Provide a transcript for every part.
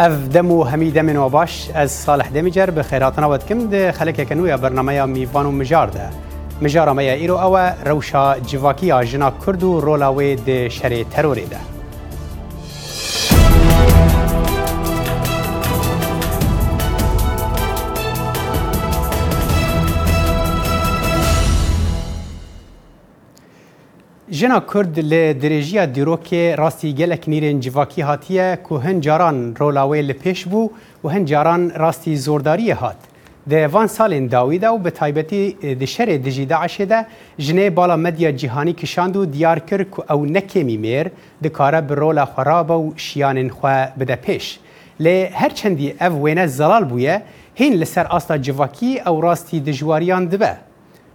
اف دمو همی دمن و باش از صالح دمیجر به خیراتنا ود کم ده خلک کنویا برنامه میوان و مجار ده مجار میا ایرو او روشا جواکی آجنا کرد و رولاوی ده شر تروری ده Jina Kurd li dirêjiya dîrokê rastî gelek nîrên civakî hatiye ku hin caran rola wê li pêş bû û hin caran rastî zordariyê hat. Di van salên dawî de û bi taybetî e, di şerê dijî Daişê de jinê bala medya cîhanî kişand û diyar kir ku ew nekemî mêr dikare bi rola xweraba û şiyanên xwe bide pêş. Lê herçendî ev wêne zelal bûye, hên li ser asta civakî ew rastî dijwariyan dibe.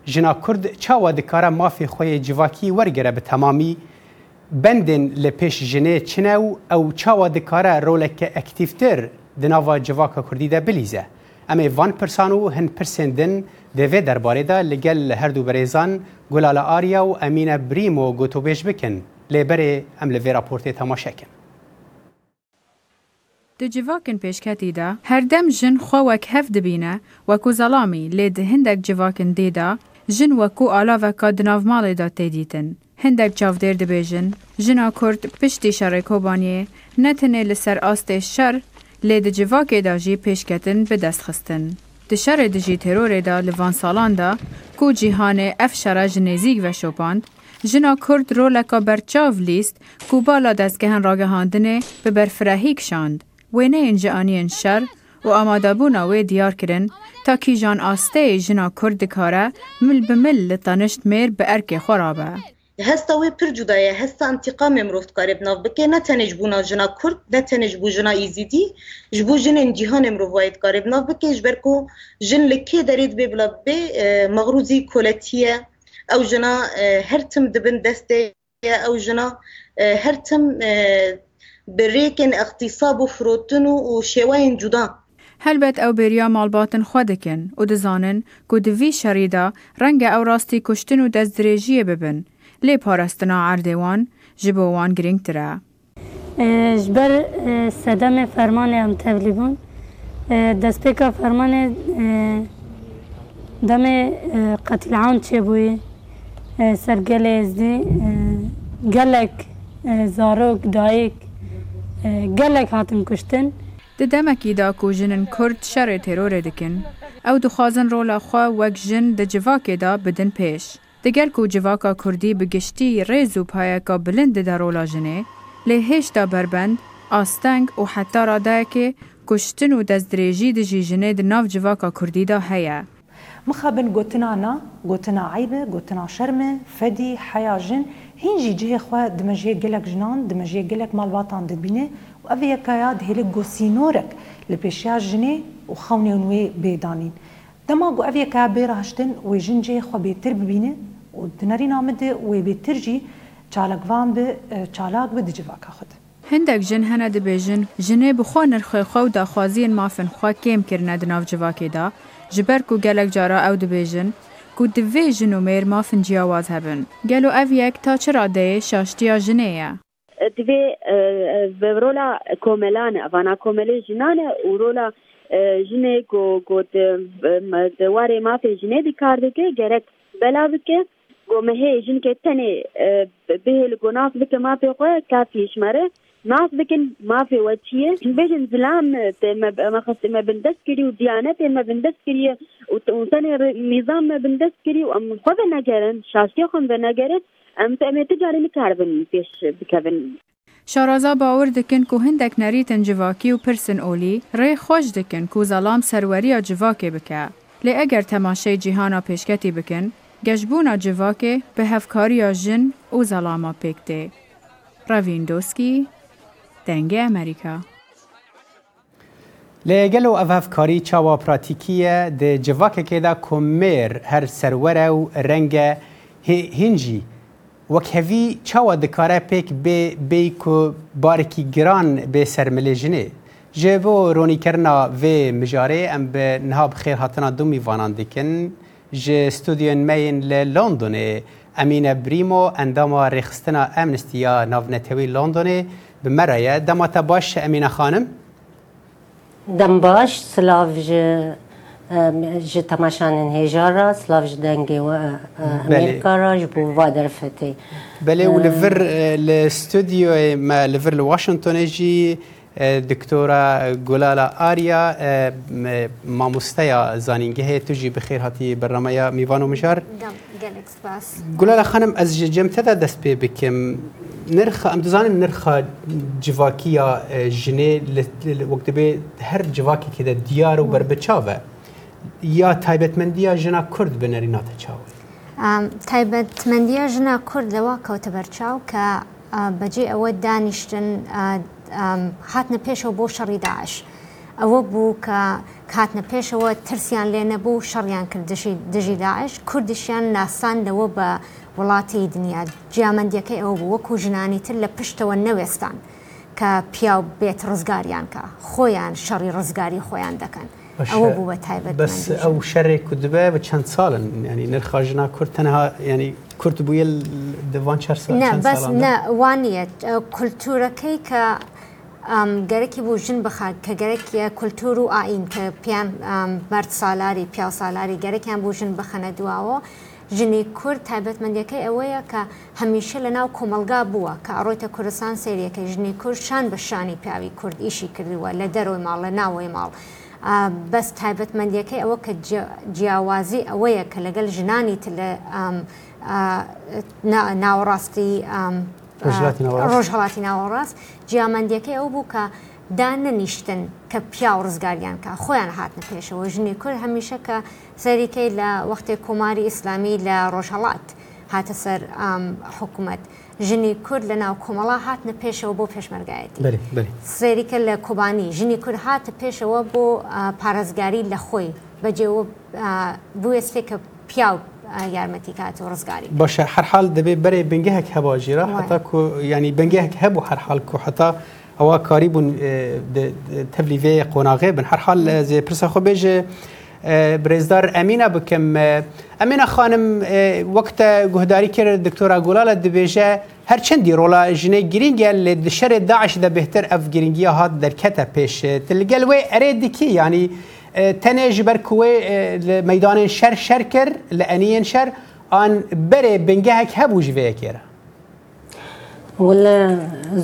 جنا کورد چاوا دکاره مافی خوی جواکی ورگره به تمامی بندن لپیش جنه چنو او چاوا دکاره رولک اکتیفتر دناوا جواکا کردی ده بلیزه اما وان پرسانو هن پرسندن دوی درباره ده لگل هر دو بریزان گلال آریا و امین بریمو گوتو بیش بکن لبره ام لوی راپورتی تماشا کن د جواکن پێشکەتی دا هەردەم ژن خۆ وەک هەف دبینە وەکو زەڵامی لێ دهندێک جواکن دێدا jin wekû alaveka di nav malê da tê dîtin. Hindek çavdêr dibêjin, jina Kurd piştî şerê Kobaniyê ne tenê li ser astê şer lê di civakê da jî pêşketin bidestxistin. Di şerê de jî terorê da li vansalan da ku cîhanê ev şera ji nêzîk veşopand, jina Kurd roleka berçav lîst ku bala destgehên ragihandinê bi berfirehî kişand. Wêneyên ji aniyên şer û amadebûna wê diyar kirin تاکî jan asteyê jina Kurd dikare mil bi mil li tanişt mêr bi erkê xwe rabe. hesta wê pir cuda ye hesta întiqamê mirov dikarê bi nav bike ne tenê ji bûna jina Kurd ne tenê ji bû jina Êzidî ji bo jinên cîhanê mirov wayê dikarê bi nav bike ji ber ku jin li kê derê dibe bila bê mexrûzî koletiye ew jina her tim dibin destê ew jina her tim bi rêkên iqtisab û firotin û şêwayên cudan هەلبەت ئەو بێریا ماڵباتن خوا دەکەن و دەزانن کو دوی شەریدا ڕەنگە ئەو ڕاستی کوشتن و دەست درێژیە ببن لێ پاراستنا ئاردێوان ji bo wan girîngtir e ji ber sedemê fermanê em tevlî bûn destpêka fermanê demê qetilan çêbûyê sergelê êzdî gelek zarok dayek gelek hatin kuştin د دمکی دا کو جنن کرد شر ترور دکن او دخوازن رولا خوا وک جن د جواکی دا بدن پیش دگل کو جواکا کردی بگشتی ریز و پایکا بلند دا رولا جنه لی هیش دا بربند آستنگ و حتی راده که کشتن و دزدریجی د جیجنه د ناف جواکا کردی دا هیه مخابن گوتنانا گوتنا عیبه گوتنا شرمه فدی حیا جن هینجی جه خوا دمجه گلک جنان دمجه گلک مالباتان دبینه و ئەوەیەکەیا دهێلێک گۆسینۆرەک لە پێشیا ژنێ و خەونێ نوێ بێدانین دەما گو ئەوەیەکە بێڕاشتن وێ ژنجێ خۆ بێتر ببینە و دنەری نامدە وێ بێترژی چالکوان بە چالاک بە دجیواکە خود. هندێک ژن هەنە دەبێژن ژنێ بخوا نرخێخوا و داخوازیین مافن خوا کێمکردە دناو جوواکێدا ji ber ku gelek cara ew dibêjin ku divê jin û mêr mafin ciyawaz hebin. Gelo ev yek ta çira deyê şaştiya jinê ye. دوی ورولا کوملانه وانا کوملې جنانه ورولا جنې کو کو د واره ما په جنې د کار دي کې ګرک بلاو کې ګومه هې جن کې تنه به له ګناف د ما په قوه کافي شمره ناس بكن ما في وجهية بيجن زلام ما خص ما بندسكري وديانات ما بندسكري وتاني نظام ما بندسكري وأم خذ نجرن شاشتي خن بنجرن ام تجاری کاربن پیش بکبن شارازا باور دکن کو هندک نریتن جواکی و پرسن اولی ری خوش دکن کو زلام سروری جواکی بکه لی اگر تماشه جیهانا پیشکتی بکن گشبونا جواکی به هفکاری جن و زلاما پیکته راویندوسکی دنگ امریکا لگل او افکاری چاوا پراتیکیه د جواکه کې دا کومیر هر سرور او رنګ هینجی وەک هەوی چاوە دکارە پێک بێ بێ و بارێکی گران بێ سەرمەلێژنێ ji bo ronîkirina vê mijarê em bi niha bixêr hatina du mîvanan dikin ji studiyên meyên li Londonê Emîne Brîmo endama rêxistina Amnestiya Navnetewî Londonê bi me ye dema te baş Emîne xanim? Dem baş silav ji تەماشان هجارة سلاڤژ دەنگێکارژ بۆ وا دەرفەتی فتي و لەڤر لە ستودیۆی لەڤر لە وااشنگتۆنێژی دکتۆرە گولالە ئاریا مامۆستەیە زانینگە هەیە توژی بخێر هاتی بەڕەمەیە میوان و مژار جولالا خانم ئەس جەمتەدا دەست پێ بکەم نرخە ئەم دەزانم نرخە جیواکیە ژنێ وەک دەبێت هەر جیواکێکدا دیار و یا تایبەتمەندیە ژنا کورد بنەریناتە چاوی تایبەتمەندیە ژنا کورد لەوە کەوتە بەرچاو کە بەجێ ئەوە دانیشتن هاتنە پێشەوە بۆ شەڕی داعش ئەوە بوو کە کاتنە پێشەوە ترسیان لێ نەبوو شەڕیان کردشی دژی داعش کوردشیان ناسان لەوە بە وڵاتی دنیا جیامەندیەکەی ئەوە بوو وەکو ژنانی تر لە پشتەوە نەوێستان کە پیا بێت ڕزگاریان کە خۆیان شەڕی ڕزگاری خۆیان دەکەن. ئەوە بووە تایبەت بەس ئەو شەرێک کوردبە بە چەند ساڵن ینی نرخاژنا کورد تەنها ینی کورت بووە دەوان چەر بەس نەوانە کولتورەکەی کە گەرەکی بوو ژن بخات کە گەرەکیە کولتور و ئاین کە پیان بەرد سالاری پیا سالاری گەرەکیان بوو ژن بخەنە دواوە. ژنی کورد تایبەتمەندیەکەی ئەوەیە کە هەمیشە لە ناو کۆمەلگا بووە کە ئەڕۆیتە کوردستان سریەکەی ژنی کورد شان بە شانی پیاوی کورد ئیشی کردووە لە دەرۆی ماڵ لە ناوەی ماڵ. بەس تایبەتمەندیەکەی ئەوە کە جیاوازی ئەوەیە کە لەگەل ژنانی لە ناوەڕاستی ڕۆژهڵاتی ناوەڕاست جیامەندیەکەی ئەو بوو کە دا نەنیشتن کە پیا و ڕزگاریان کە خۆیان هاتنە پێشەوە ژنی کورد هەمیشە کە سەریکەی لە وەختی کۆماری ئیسلامی لە ڕۆژهڵات هاتە سەر حکوومەت. ژنی کورد لە ناو کۆمەڵا هاتنە پێشەوە بۆ پێشمەرگایەتی سێریکە لە کۆبانی ژنی کورد هاتە پێشەوە بۆ پارێزگاری لە خۆی بەجێوە بێستێ کە پیاو یارمەتی کات و ڕزگاری باشە هەرحال دەبێت بەرێ بنگەهێک هەباژێرا هەتا ینی بنگەهێک هەبوو هەرحال و حتا ئەوە کاری بوون تەبلیێ قۆناغێ بن هەرحال پرسە خۆ بێژێ برێزدار ئەمینە بکەم ئەمێنە خانم وەکتە گوهداری کرد دکتۆرا گوڵالە دەبێژە هەرچەندی ڕۆڵە ژنەی گرنگگە لێ دشەرێ داعشدا بهتر ئەف گرنگگیە هات دەرکەتە پێش لەگەل وێ ئەرێ دیکی ینی تەنێ ji ber ku wê meydanên şer şer kir li eniyên şer an berê bingehek hebû ji vê kêre. Wile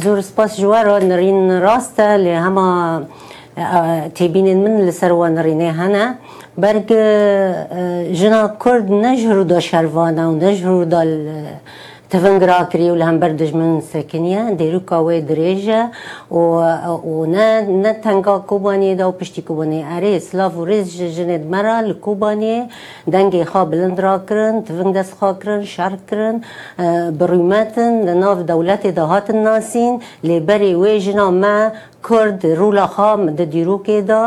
zûr spas ji we nerîn rast e lê hema têbînên min li ser we nirînê hene. برگ جنا کرد نجهرو دا شروانا و نجهرو دا تفنگ را کری و لهم بردش من سکنیه دیرو کاوی دریجه و, و نه, نه تنگا کوبانی دا و پشتی کوبانی اره اسلاف و ریز جند مرا لکوبانی دنگی خواه بلند را کرن تفنگ دست خواه کرن شر کرن برویمتن ناف دولت دهات ناسین لبری وی جنا ما کرد رولا خام د دیروکې دا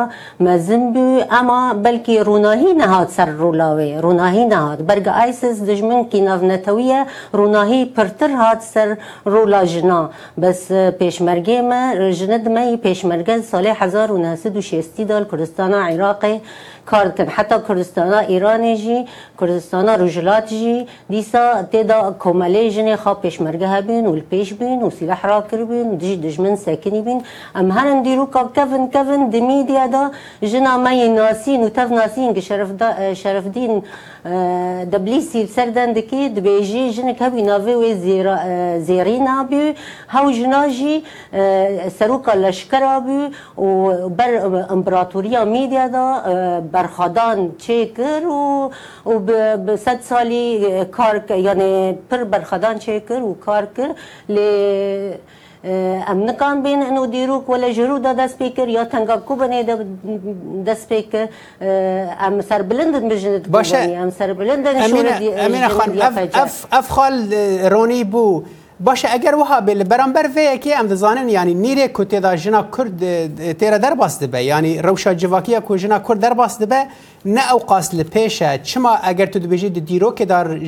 مزن بو اما بلکی روناهی نهاد سر رولاوی روناهی نهاد برگ آیسیس دجمن کی نونتویه روناهی پرتر هاد سر رولا جنا بس پیشمرگی ما جند ما پیشمرگه سال 1960 دال کردستان عراق کارتن حتی کردستانا ایران جی کردستانا رجلات جی دیسا تیدا کومله جن خوا پیشمرگه بین و پیش بین و سلاح را کر بین دج دجمن ساکنی بین ام هرن دیرو کا کفن کفن دمی دیا دا جنا ما ناسین و تف ناسین که شرف, دا شرف دین دبلیسی سردن دکی دبیجی جن کبی ناوی و زیرا زیرینا بی هاو جناجی سروکا لشکر بی و بر امپراتوریا میدیا دا برخادان چه کر و, و به صد سالی کار یعنی پر برخادان چه کر و کار کر لی ام نکان بین انو دیروک ولا جرو دا دست پیکر یا تنگا کوبنه دا دست پیکر ام سر بلندن بجند باشه ام سر بلندن امینه امینه خان اف اف اف خال رونی بو باشه اگر وها بل برانبر وی کی ام دزانن یعنی نیره کو تیدا جنا کرد تیرا در باس دبه یعنی روشا جواکیه کو جنا کرد در باس دبه نه او قاس لپیشه چما اگر تو دبیجی د دیرو کې دار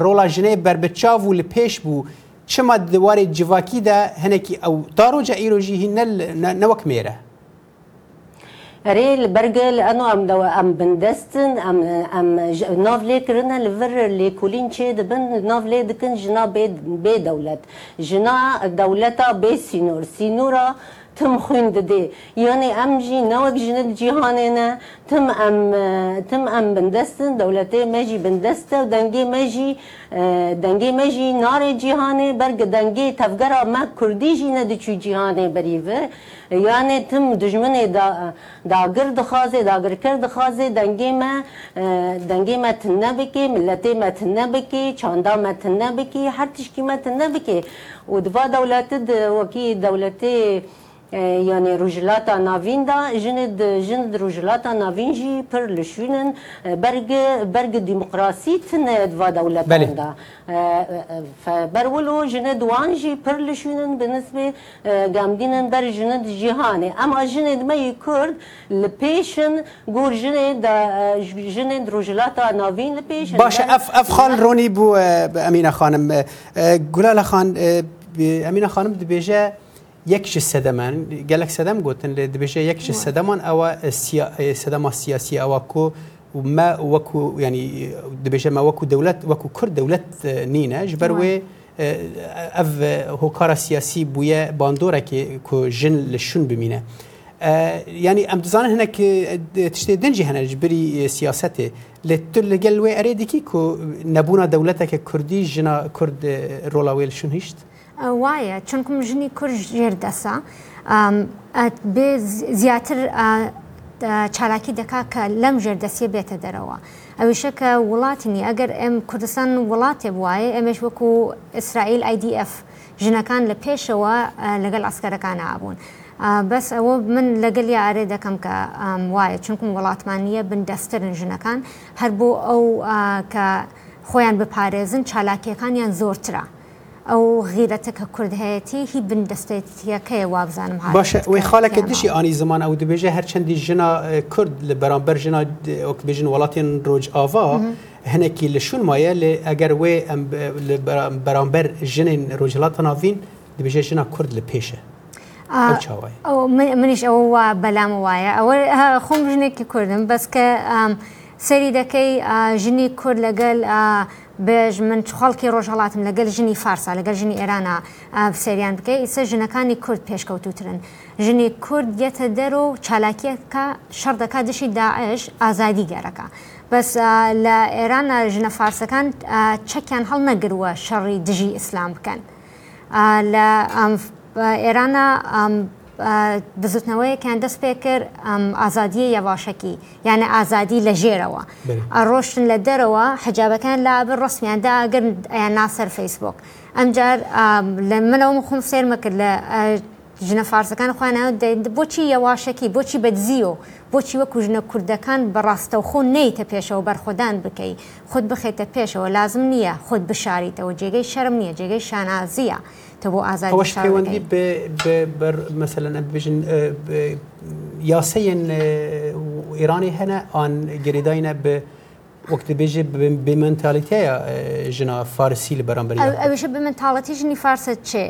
رولا جنې بربچاو لپیش بو چما دوار جواکی ده هنکی او دارو جا ایروجی هنل نوک میره ريل برجل انو ام دو ام بندستن ام ام نوفلي كرنا لفر لي كولين تشيد بن نوفلي دكن جنا بي بي دولت جنا دولتا بي سينور سينورا تم خویند دی یعنی ام جی نوک جن جیهانه نه تم ام تم ام بندستن دولتی مجی بندست و دنگی مجی دنگی مجی نار جیهانه برگ دنگی تفگرا ما کردی جی نه دچو جیهانه بریوه یعنی تم دجمن دا داگر دخوازه داگر کرد دخوازه دنگی ما دنگی ما تنه بکی ملتی ما تنه بکی چاندا ما تنه بکی هر تشکی ما تنه بکی و دوا دولت وکی دولتی یعنی روجلاتا ناوین دا جند جند روجلاتا ناوین جی پر لشونن برگ برگ دموکراسی تنه دوا دولتان دا فبرولو جند وان جی پر لشونن بنسبه گامدینن بر جند جهانه اما جند می کرد لپیشن گور جند جند روجلاتا ناوین لپیشن باشه اف اف خان رونی بو امینه خانم گلاله خان امینه خانم دبیجه یەکشی سەدەمان گەلک سەدەم گوتن لێ دبێژێ یەکشی سەدەمان ئەوە سەدەما سیاسی ئەوە کو ما وەکو ینی دبێژەمە وەکو دەولەت وەکو کورد دەولەت نینە ji ber wê ev hokara siyasî bûye bandoreke ku jin li şûn bimîne. yanî em dizanin hinek tiştê din jî hene ji birî siyasetê lê tu li gel wê erê dikî ku nebûna dewleteke Kurdî jina Kurd rola wê li şûn hişt? وایە چونکم ژنی کورد ژێر دەسا بێ زیاتر چالاکی دەکا کە لەم ژێردەسیە بێتە دەرەوە. ئەویشە کە وڵاتنی ئەگەر ئەم کوردستان وڵاتێ وایە ئەمەش وەکو ئیسرائیل IDF ژنەکان لە پێشەوە لەگەڵ ئەسکەرەکانە ئابوون. بەس ئەوە من لەگەل یاعرێ دەکەم کە وایە چونکم وڵاتمانیە بندەسترن ژنەکان هەر بۆ ئەو کە خۆیان بپارێزن چالاکیەکانیان زۆرترە. ئەو غیرەتەکە کوردهەتی هی بندستێتیەکەی وابزانم باشە وی خاڵەکە دشی ئانی زمان ئەو دەبێژە هەرچەندی ژنا کورد لە بەرامبەر ژنا بێژن وڵاتین ڕۆژ ئاوا هەنێکی لە شوونمایە لێ ئەگەر وێ بەرامبەر ژنین ڕۆژلاتە ناوین دەبێژە ژنا کورد لە پێشە. منیش ئەوە وا بەلام وایە ئەوە خۆم ژنێکی کوردم بەس کە سەری دەکەی ژنی کورد لەگەل بێژ من خەڵکی ڕۆژهڵاتم لەگەل ژنی فارسا لەگەل ژنی ئێرانە سریان بکەی ئیسە ژنەکانی کورد پێشکەوتوترن ژنی کورد گێتە دەرە و چالاکیەکە شەردەکە دشی داعش ئازادی گەرەکە بەس لە ئێرانە ژنە فارسەکان چەکیان هەڵ نەگرووە شەڕی دژی ئیسلام بکەن لە ئێرانە بزوتنەوەیەکیان دەست پێ کرد ئازادیە یەواشەکی یانە ئازادی لە ژێرەوە ڕۆشتن لە دەرەوە حجابەکان لابن ڕستمیاندا ئەگەر ئەیان ناسەر فیسبوک ئەمجار لە منەوە خم سێرمە کرد لە ژنە فارسەکان خوانەوە بۆچی یەواشەکی بۆچی بەدزیۆ بۆچی وەکو ژنە کوردەکان بەڕاستە و خۆ نیتە پێشەوە بەرخۆدان بکەی خۆت بخێتە پێشەوە لازم نییە خۆت بشاریتەوە جێگەی شەرم نییە جێگەی شانازیە تە بۆ ئازارەوەندی مەمثلەن بژن یاسەیەن ئێرانی هەنە ئان گریداینە بە وەکت بێژێ بێ منتالیتەیە ژنا فارسی لە بەرامبەر ئەوێشە بە منتاڵەتی ژنی فارسە چێ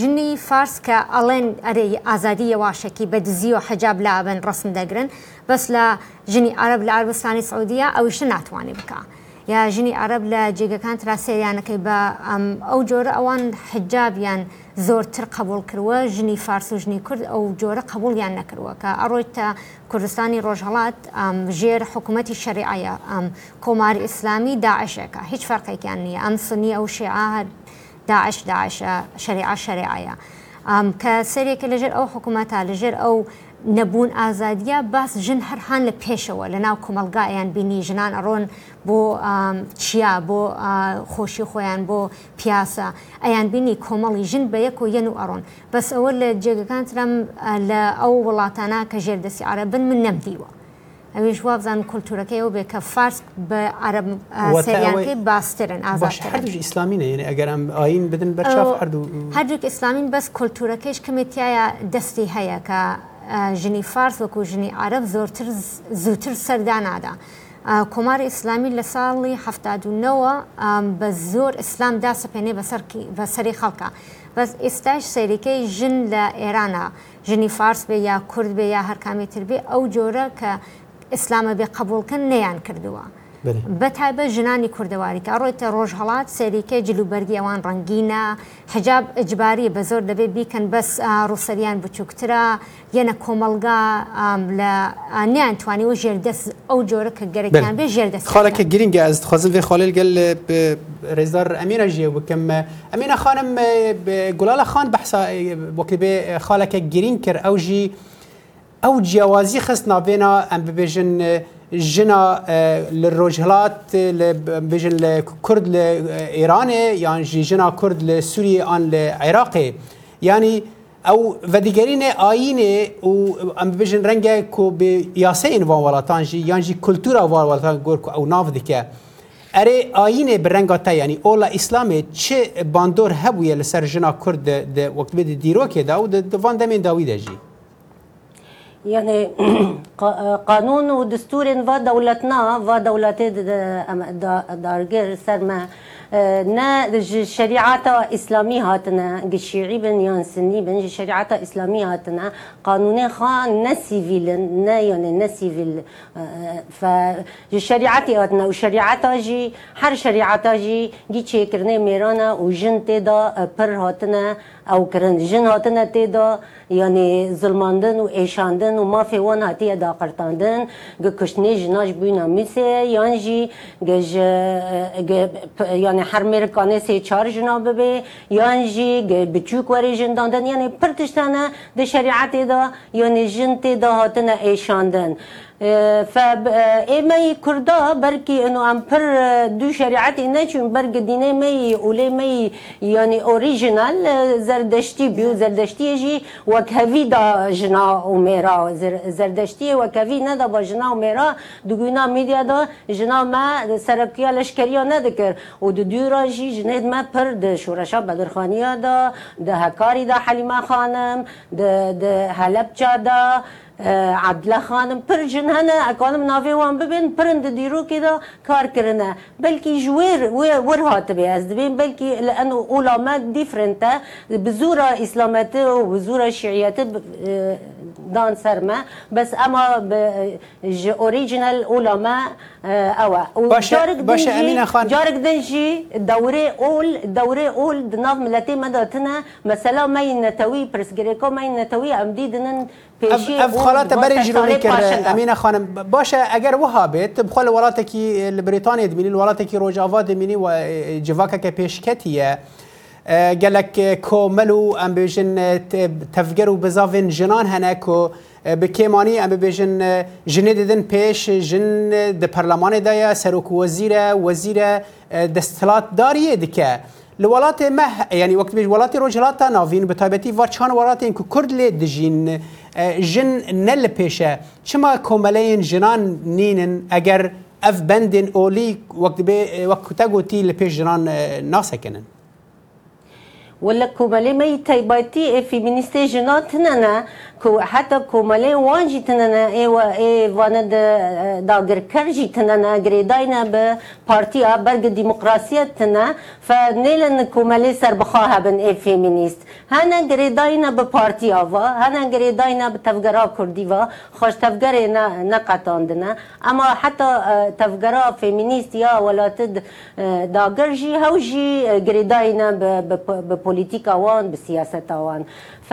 ژنی فارس کە ئەڵێن ئەرێ ئازادی یواشەکی بە دزی و حەجاب لابن ڕسم دەگرن بەس لە ژنی عرب لە عربستانی سعودیا ئەوشە ناتوانێت بکە. یا ژنی عرب لە جێگەکان تراسێریانەکەی بە ئەو جۆرە ئەوان حجابیان زۆرتر قبول کردووە ژنی فارس و ژنی کورد ئەو جۆرە قبولیان نەکردووە کە ئەڕۆیتە کوردستانی ڕۆژهڵات ژێر حکوومەتتی شەریعە کۆماری ئیسلامی داعشەکە هیچ فەرقێکیان نییە ئەم سنی ئەو شێعاهر داعش داعشە شەریع شەریعە کە سەرێکە لەژێر ئەو حکوومەتە لەژێر ئەو نەبوون ئازادیە باس ژن هەرهان لە پێشەوە لە ناو کۆمەلگایان بینی ژنان ئەڕۆن بۆ چیا بۆ خۆشی خۆیان بۆ پیاسە ئەیان بینی کۆمەڵی ژن بە یەک و یەن و ئەڕۆن بەس ئەوە لە جێگەکانترم لە ئەو وڵاتانە کە ژێردەسی عرە بن من نەمدیوە. ئەویش وابزان کولتورەکەی و بێکە فارس بە عرب سریانەکەی باسترن ئازاش ئسلامینە یعنی ئەگەرم ئاین بدن بەرچاف هەردوو هەردووک ئسلامین بەس کولتورەکەیش کمیتیایە دەستی هەیە کە ژنی فارس وەکو ژنی عرب زۆرتر زووتر سەردانادا. کۆماری ئیسلامی لە ساڵی هەفتادونەوە بە زۆر ئیسلام داسەپێنێ بەسەری خەڵکە. بەس ئێستاش سەریەکەی ژن لە ئێرانە ژنی فارس بێ یا کورد بێ یا هەرکامی تر بێ ئەو جۆرە کە ئیسلامە بێ قبولکن نەیان کردووە. بە تایبە ژنانی کوردەواریکە ڕۆیتە ڕۆژهڵات سەریکە جلوبەرگی ئەوان ڕنگینە حجاب ئەجباری بە زۆر دەبێت بیکەن بەس ڕووسەریان بچووکترە یەنە کۆمەلگا لە نیانتوانیەوە ژێردەست ئەو جۆرە کە گەرەیان بێ ژێردەست خاڵەکە گرینگە ئەست خۆزم بێ خۆلل گەل ڕێزدار ئەمێنە ژێ بکەم ئەمێنە خانم گوڵالە خان بەحسا وەکی بێ خاڵەکە گرین کرد ئەو ژی ئەو جیاوازی خست نابێنە ئەم ببێژن جنا لروجهلات بجن لكرد لإيران يعني جنا كرد لسوريا عن العراق يعني او ودیگرین آینه او ام بجن رنگ کو به یاسه این وان ولاتان جی یان جی کلتورا وان ولاتان گور کو او ناو دکه اره آینه به رنگ آتا یعنی اولا اسلام چه باندور هبویه لسر جنا کرد ده وقت به دیروکه دا او ده وان دمین داوی ده جی يعني قانون ودستور و دولتنا و دولت دارجر سر ما آه، نا الشريعة اسلامی هاتنا گشیعی بن یا سنی بن الشريعة اسلامی هاتنا قانون خا نسيفيل نا يعني نسيفيل نه آه، سیویل ف شریعت هاتنه و شریعت جی هر شریعت جی گی چیکرنه میرانه و دا بر آه، هاتنا او کرنجن هاتنه تیدا یعنی ظلماندن و ایشاندن و مافی وان هاتیه دا قرطاندن گه کشنی جناش بوینا میسه یان جی گه یعنی هر میرکانه سه چار جنا ببه یان جی گه بچوک وری جنداندن یعنی پرتشتانه ده شریعت دا یعنی جن تیدا هاتنه ایشاندن فإما كردا بركي انه امبر دو شريعات ناچون برك ديني مي ولي مي يعني اوريجينال زردشتي بيو زردشتي جي وكهفي دا جنا وميرا زردشتي وكهفي ندا بجنا وميرا دوغونا ميديا دا جنا ما سربكيا لشكريا ندكر ود دورا جي جنيد ما پر د شورشا بدرخانيا دا د هكاري دا حليمه خانم د د هلبچا دا عدله خانم پر جنهنه اکانم ناوی وان ببین پرند دیرو که دا کار کرنه بلکی جویر ور هاتبه از دبین بلکی لانه اولاما دیفرنته بزورا اسلامت و بزورا شیعیت دان سرمه بس اما اوریجینال اولاما اوا باشا جارك باشا امينه خان جارك دنجي دوره اول دوره اول دنظم التي مدتنا مثلا ما ينتوي برسكريكو ما ينتوي امدي دنن بيشي اف خلات بري جروني كر امينه خانم باشا اگر وها بيت بخل ولاتكي البريطانيا دميني ولاتكي روجافا دميني وجفاكا كبيشكتيه گلک کوملو ام بیژن تفگر و بزافن جنان هنه کو به کیمانی ام بیژن جنه دیدن پیش جن د پرلمان دایا سروک وزیر وزیر دستلات داریه دکه لولات مه یعنی وقت بیش ولات رجلات ناوین به تایبتی وار چان ولات این که کرد لی دجین جن نل پیشه چما کوملین جنان نینن اگر اف بندن اولی وقت بی وقت تگوتی لپیش جنان ناسکنن ولا كومالي ما يتايبايتي في مينيستي جينات هنا حتی کومله وان جیتنن ای و ای وانه د داګرکر جیتنن ګریداینه به پارتیا برګ دیموکراسیت تنه فنیلن کومله سربخواه بن ای فیمینیست هنه ګریداینه به پارتیا و هنه ګریداینه به تفګرا کوردی و خوش تفګری نه نه قطاندنه اما حتی تفګرا فیمینیست یا ولات داګر جی هوجی ګریداینه به به پولیټیکا وان به سیاست وان ف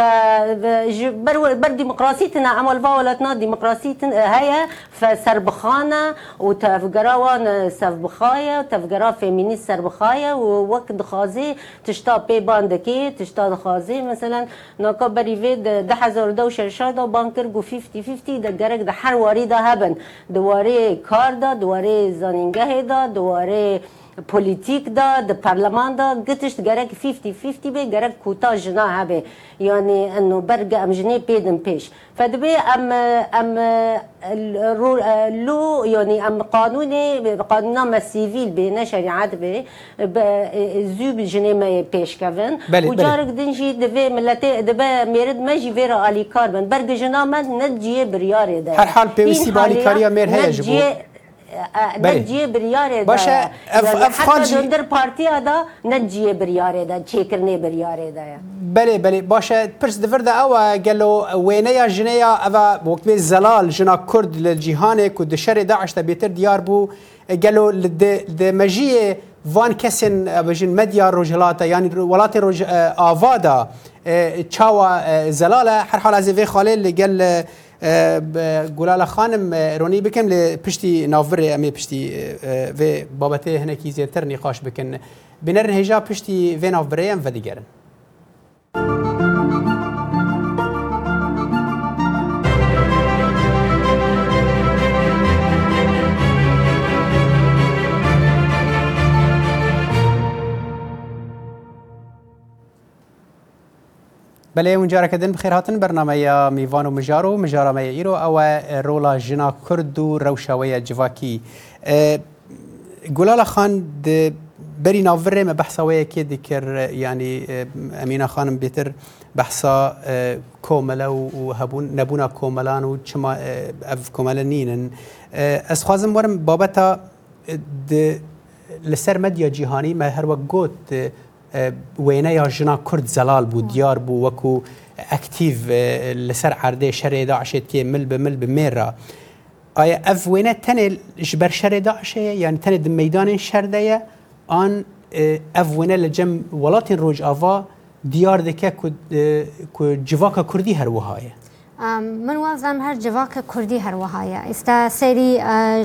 بر ديمقراطيتنا امال فاولتنا ديمقراطيتنا آه، هيا فسربخانا وان سربخايا تفجرا فيمينيس سربخايا ووقت خازي تشتا بي باندكي تشتا خازي مثلا نوكا بريفي ده حزر دو شرشادا بانكر جو 50 50 ده جرك ده حر واري هبن دواري كاردا دواري زانينجا هيدا دواري پولیتیک دا د پارلمان دا گتشت گرک 50 50 به گرک کوتا جنا هبه یعنی انه برگ ام جنی پیدن پیش فدبی ام ام لو یعنی ام قانون قانون ما سیویل بینه شریعت به زوب جنی ما پیش کردن و جارک دنجی دبی ملت دبی میرد مجی ویرا علی کار من برگ جنا من نجیه بریاره ده هر حال پیوستی با علی کاریا میر هیجبو نجیه بریاره ده باشه اف افغان جی در پارتیا دا نجیه بریاره ده چیکرنه بریاره ده بله بله باشه پرس دفر ده او گلو وینه یا جنه یا او وقت زلال جنا کرد لجیهانه که دشر داعش تا بیتر دیار بو گلو ده مجیه وان کسن بجن مدیا روجلاتا یعنی ولات روج آوادا چاوا زلاله هر حال از وی خاله لگل گلال خانم رونی بکەم لە پشتی ناوڕێ ئەمێ پشتی vê بابەتێ هەنێکی زیێتر نیقاش بکەن بنەرن هێژا پشتی vê ناوبرەیەم vedigerin. بله اونجا کردن بخیر هاتن برنامه میوان و مجار و مجارمه ایرو او رولا جنا کرد و روشاوی جواکی گلال خان د بری ناوره ما بحثاوی که دیکر یعنی امینه خانم بهتر بحثا کومله و هبون نبونا کوملان و چما اف کومله نینن از خوازم ورم بابتا د لسر مدیا جیهانی ما هر وقت گوت وێنەیە ژنا کورد زەلال بوو دیار بوو وەکو ئەکتیڤ لەسەر عردێ شەرێ داعشێت تێ مل بە مل بمێرە. ئایا ئەف وێنە تەنێ ji ber şerê daşeye yan tenê di meydanên şerdeye an ev wêne li cem welatên rojava diyar dike ku civaka Kurdî herwiha ye. من وازم هەر جڤاکە کوردی هەروەهایە ئێستا سەری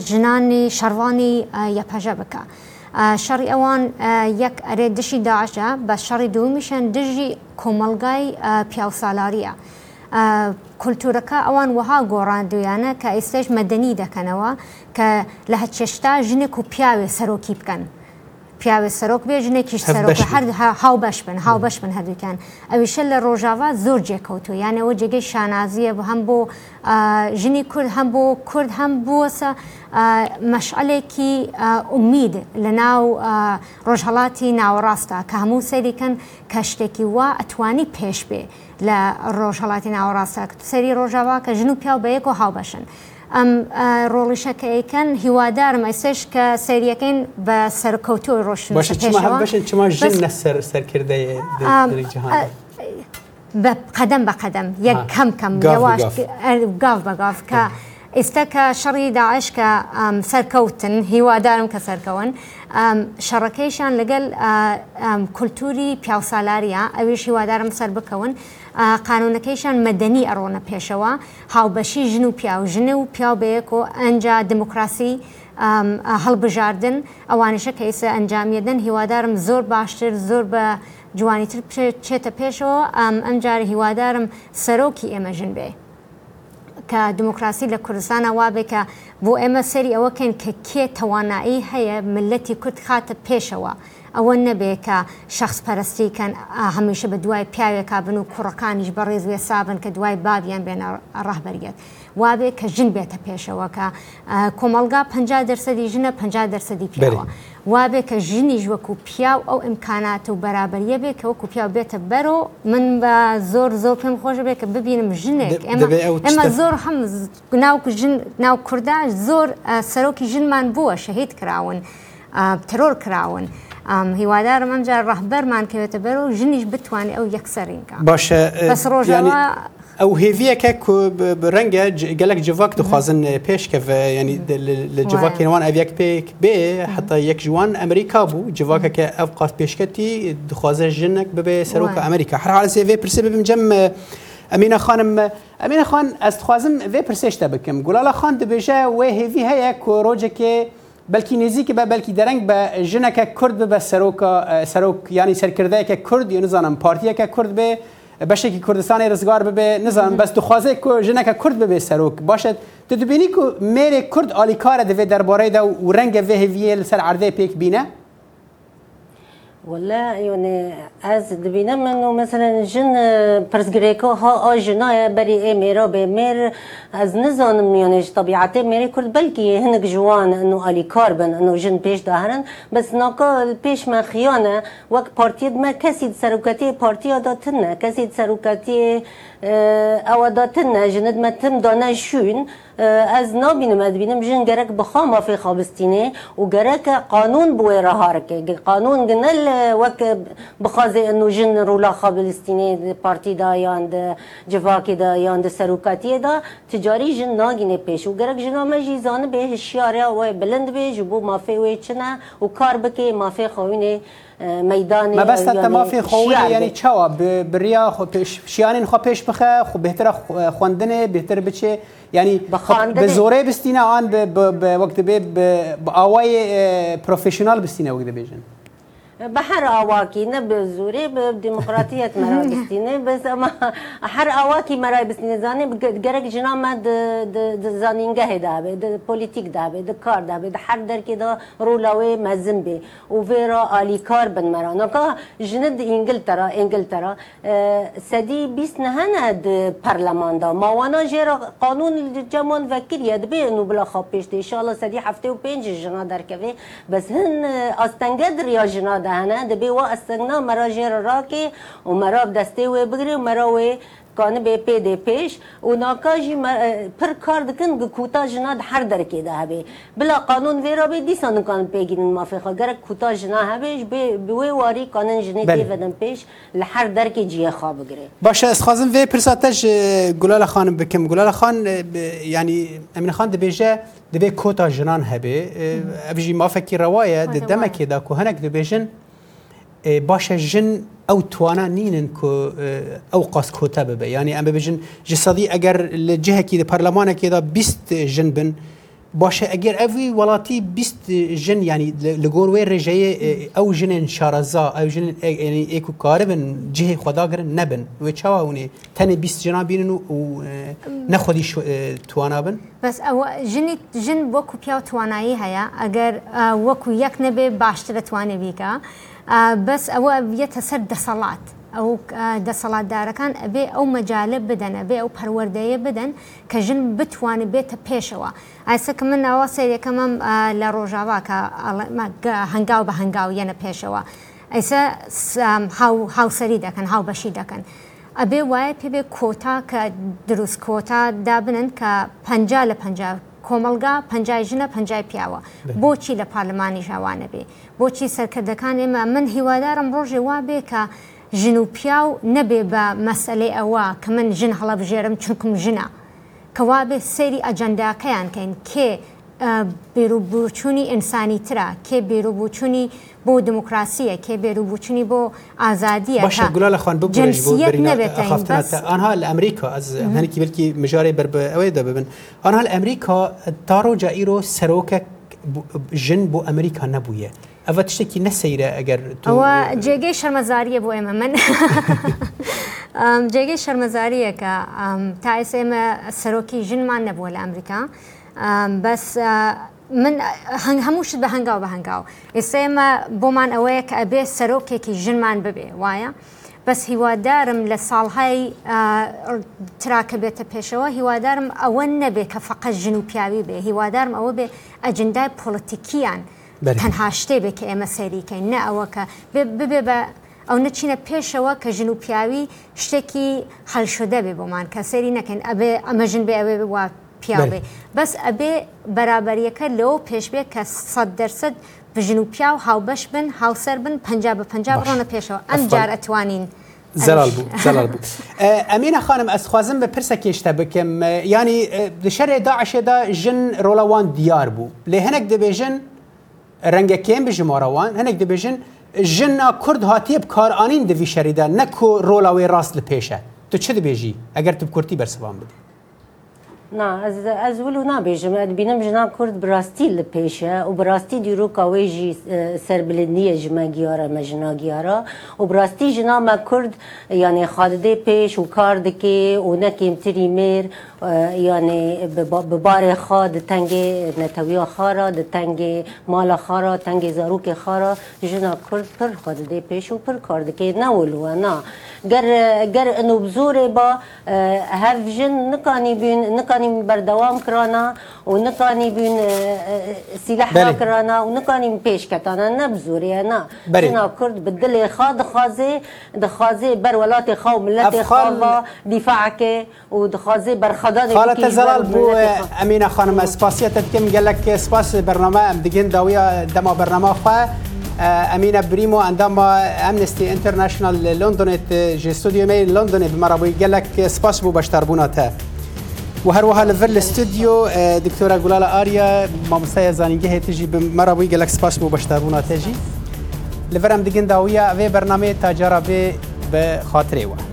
ژنانی شەڕوانی یەپەژە بکە. شەڕی ئەوان یەک ئەرێ دشی داعشە بە شەڕی دومیشەن دژی کۆمەلگای پیاسالاریە. کولتورەکە ئەوان وەها گۆڕاندویانە کە ئێستش مەدەنی دەکەنەوە کە لە هەچێشتا ژنێک و پیاوێ سەرۆکی بکەن پیاوێ سەرۆک بێژنێکیش سەرۆک هەر هاو بەش بن هاو بەش من هەردووکیان ئەویشە لە ڕۆژاوا زۆر جێکەوتو یانەوە جێگەی شانازیە بۆ هەم بۆ ژنی کورد هەم بۆ کورد هەم بووەسە مەشعلێکی ئومید لە ناو ڕۆژهڵاتی ناوەڕاستە کە هەموو سەریکەن کە شتێکی وا ئەتوانی پێش بێ لە ڕۆژهڵاتی ناوەڕاستە سەری ڕۆژاوا کە ژن و پیا بەیەک و هاو بەشن. ئەم ڕۆڵیشەکەیکەن هیوادارم ئەسش کە سریەکەین بە سەرکەوتۆ ڕۆشن سەرکردی بە قەدەم بە قەدەم یەک کەم کەم گاو بەگاف کە ئێستا کە شەڕی داعش کە سەرکەوتن هیوادارم کە سەرکەون شەڕەکەیشان لەگەل کولتوری پیاسالاریە ئەویش هیوادارم سەر بکەون قانونەکەیشان مەدەنی ئەڕۆنە پێشەوە هاوبەشی ژن و پیا و ژنە و پیا بەیەکۆ ئەنجا دموکراسی هەڵبژاردن ئەوانشە کەیسە ئەنجامیدن هیوادارم زۆر باشتر زۆر بە جوانیتر چێتە پێشەوە ئەمجار هیوادارم سەرۆکی ئێمە ژن بێ. کە دموکراسی لە کوردستانە وابێکە بۆ ئێمە سەری ئەوەکەن کە کێ توانایی هەیە ملەتی کورد خاتە پێشەوە. ئەوە نەبێت کە شخص پەرستیکەن هەمیشە بە دوای پیاوێکا بن و کوڕەکانیش بە ڕێزوێ سابن کە دوای بابیان بێنە ڕاهبەرگێت وابێ کە ژن بێتە پێشەوەکە کۆمەلگا 50 دەرسەدی ژنە 50 دەرسەدی پیاوە. وابێ کە ژنیش وەکو پیاو ئەو ئەمکانات و بەرابەریە بێت کە وەکو پیاو بێتە بەرەوە من بە زۆر زۆر پێم خۆش بێت کە ببینم ژنێک ئێمە زۆر هەم ناو کورداش زۆر سەرۆکی ژنمان بووە شەهید کراون ترۆر کراون. هیوادارم ئەمجار ڕەحبەرمان کەوێتە بەرە و ژنیش بتوانێت ئەو یەکسەرینکە باشە بەس ڕۆژانە ئەو هێویەکە ڕەنگە گەلک جوواک دخوازن پێشکەە ینی لە جوواکێنەوان ئەویەک پێک بێ حتا یەک جوان ئەمریکا بوو جوواکەکە ئەو قاف پێشکەتی دخوازە ژنێک ببێ سەرۆکە ئەمریکا حرازێ پرسە ببم جەم. ئەمینە خانم ئەمینە خان ئەستخوازم وێ پرسێشتە بکەم گوڵالە خان دەبێژە وێ هێوی هەیە کۆڕۆژێکێ بلکی نزیک به بلکی درنگ به جنک کرد به سروک سروک یعنی سرکرده که کرد یا نزانم پارتیه که کرد به بشه که کردستان رزگار ببه نزانم بس تو خوازه که جنک کرد ببه سروک باشد تو دبینی که میر کرد آلیکار دوی درباره دا و رنگ وی هیویه لسر عرده پیک بینه ولا يعني از دبينا منو مثلا جن برس اه، غريكو ها آجنا بري اي ميرو بمر از نزون يعني طبيعتي میر كل بلكي هنگ جوان انو الي كاربن بن انو جن بيش دهرن بس نوكو بيش ما خیانه وک پارتی ما کسی سروكاتي بارتي اداتنا کسی سروكاتي اه، او داتنه جند ما تم دانه شون اه، از نو نابینم ادبینم جن گرک بخام فی خابستینه و گرک قانون بوی رهارکه قانون گنل وەک بخوازێ نوژن ڕوولاخا بلیستینێ پارتیدا یان د جڤاکیدا یان د سەرروکاتیەدا تجاری ژن ناگینێ پێش و گەرەک ژنا me jî zanib bê hişyarya wê bilind bê ji bo mafê wê çine û kar bike mafê xewînê meydanê mebesta temafê xewînê yanî çawa biriya şiyanên xwe pêş bixe xu bêhtira xwendinê bêhtir biçe yanî bi zorê bistîne an wek dibê bi awayê profesyonel bistîne wek dibêjin به هر آواکی نه به زوری به دموکراتیت مرا بستینه بس اما هر آواکی مرا بستینه زانه گرگ جنا ما د زانینگه دا به د پولیتیک دا به د کار دا به د هر در کې دا رولاوی مزم به او ویرا آلی کار بن مرا نو که جند انگلترا انگلترا سدی بیس نه نه د پارلمان دا ما وانا جرا قانون جمان وکیل ید به نو بلا خواپیش دی انشاءالله سدی هفته و پنج جنا درکوه بس هن آستنگه دریا جنا دهنه ده بی انا مرا جیر راکی و مرا جير و بگری و مرا وی kanı BP de peş u nakaji e, pir kar dikin ki kuta jina her derke de hebe. Bila kanun vera be disan kan peginin mafika gerek kuta jina hebe be ve wari kanun jine deveden peş li her derke ciye xabı gire. Başa ez xazım ve pirsataj e, Gulala Hanım bikim. Gulala Khan e, yani Emine Khan dibêje dibê kota jinan hebe. Ev jî mafekî rewaye di demekê da ku hinek dibêjin باشە ژن ئەو توانە نینن ئەو قاس کۆتە ببە ینی ئەمە بژن جسەدی ئەگەر لە جهێکی لە پەرلەمانێکێدا بیست ژن بن باشە ئەگەر ئەوی وڵاتی بیست ژن ینی لەگۆر وێ ڕێژەیە ئەو ژنێن شارەزا ئەو ژن ئێک و کارە بن جهێ خۆداگرن نەبن وێ چاوەونێ تەنێ بیست جنا بینن و نەخۆدی توانا بن بەس ژنی ژن وەکو پیا توانایی هەیە ئەگەر وەکو یەک نەبێ باشترە توانێ بیکە. بەس ئەوە بێتە سەر دەسەڵات ئەو دەسەڵاتدارەکان ئەبێ ئەو مەجاالە بدەن ئەبێ ئەو پەروەردەیە بدەن کە ژن بتوانێت بێتە پێشەوە ئاسەکە من ئەوە سەرەکەمم لە ڕۆژاواکە هەنگاو بە هەنگاو یەنە پێشەوە ئەیسە هاوسری دەکەن هاوبەشی دەکەن. ئەبێ وایە پێبێ کۆتا کە دروست کۆتا دابنن کە پ لە کۆمەلگا پنجای ژنە پنجای پیاوە بۆچی لە پارلمانی ژاوانە بێ بۆچی سەرکردەکان ئێمە من هیوادارم ڕۆژێ وا بێ کە ژن و پیا و نەبێ بە مەسلەی ئەوە کە من ژن هەڵەبژێرم چونکم ژنە کەوا بێ سەیری ئەجەنداکەیان کەین کێ بێروبچوونی ئینسانی ترە کێ بێروبچوونی بۆ دموکراسیە کێ بێروبچوونی بۆ ئازادیە گولا لە خوان ئەها لە ئەمریکا هەنێکی بلکی مژارێ بەر ئەوەی دەبن ئەها لە ئەمریکا تاڕۆجا ئیرۆ سەرۆکە ژن بۆ ئەمریکا نەبووە. ئەە تشتێکی نەسەیرە ئەگەر جێگەی شەرمەزاریە بۆ ئێمە من جێگەی شەرمەزاریەکە تا ئێسێمە سەرۆکی ژنمان نەبووە لە ئەمریکا. بەس من هەمووشت بە هەنگاو بە هەنگاو ئێستا ئێمە بۆمان ئەوەیە کە ئەبێ سەرۆکێکی ژنمان ببێ وایە بەس هیوادارم لە ساڵهای تراکە بێتە پێشەوە هیوادارم ئەوە نەبێ کە فقط ژن و پیاوی بێ هیوادارم ئەوە بێ ئەجندای پۆلیتیکیان تەنها شتێ بێ کە ئێمە سەریکەین نە ئەوە کە ببێ بە ئەو نەچینە پێشەوە کە ژن و پیاوی شتێکی هەلشدە بێ بۆمان کە سەری نەکەین ئەبێ ئەمە ژن بێ ئەوێ بوا پیاوێ بەس ئەبێ بەرابەریەکە لەوە پێشبێ کە سەد دەرسد بژن و پیا و هاوبەش بن هاوسەر بن پ بە پ ڕۆنە پێشەوە ئەم جار ئەتوانین. زەرال بوو زەرال بوو ئەمینە خانم ئەسخوازم بە پرسە کێشتە بکەم ینی دشەرێ داعشێدا ژن ڕۆڵەوان دیار بوو لێ هەنێک دەبێژن ڕەنگەکێن بژمارەوان هەنێک دەبێژن ژننا کورد هاتیە بکارانین دەوی شەریدا نەکو ڕۆڵاوی ڕاست لە پێشە تو چه دەبێژی ئەگەر تو کورتی بەرسەوان بدی نه از از ولو نبیجم بینم جنا کرد براستی لپیشه و براستی دیرو کاوی جی سربلندی جما گیاره مجنا گیاره و براستی جنا ما کرد یعنی خالده پیش و کار دکی و نکیم تری میر یعنی ببار خا د تنگ نتویا خارا د تنگ مال خارا تنگ زاروک خارا جنا کرد پر خالده پیش و پر کار دکی نه ولو نه گر گر انو بزور با هف جن نکانی بین نکانی ونقراني من بردوام كرانا ونقراني بين سلاح كرانا ونقراني من بيش كتانا نبزوري انا شنا كرد بدل خاد خازي دخازي بر ولاتي خاو ملتي خاوا دفاعك ودخازي بر خداني خالة زلال بو امينه خانم اسباسيه تتكم قال لك اسباس برنامج ام دقين داويه دما برنامج خا امينه بريمو عندما امنستي انترناشونال لندن جي ستوديو مي لندن بمرابوي قال لك سباس بو بشتربوناتها و هەروەها لەڤەر لە ستودیۆ دکتۆرە گولاە ئاریا مامۆستای زانینگەهێ تژی بمەرەبووی گەلک سپاس بۆ بەشدابوونا تێژی لەڤەرم دیگەنداویە ئەوێ بەرنمەیە تاجارە بێ بە خااترێەوە.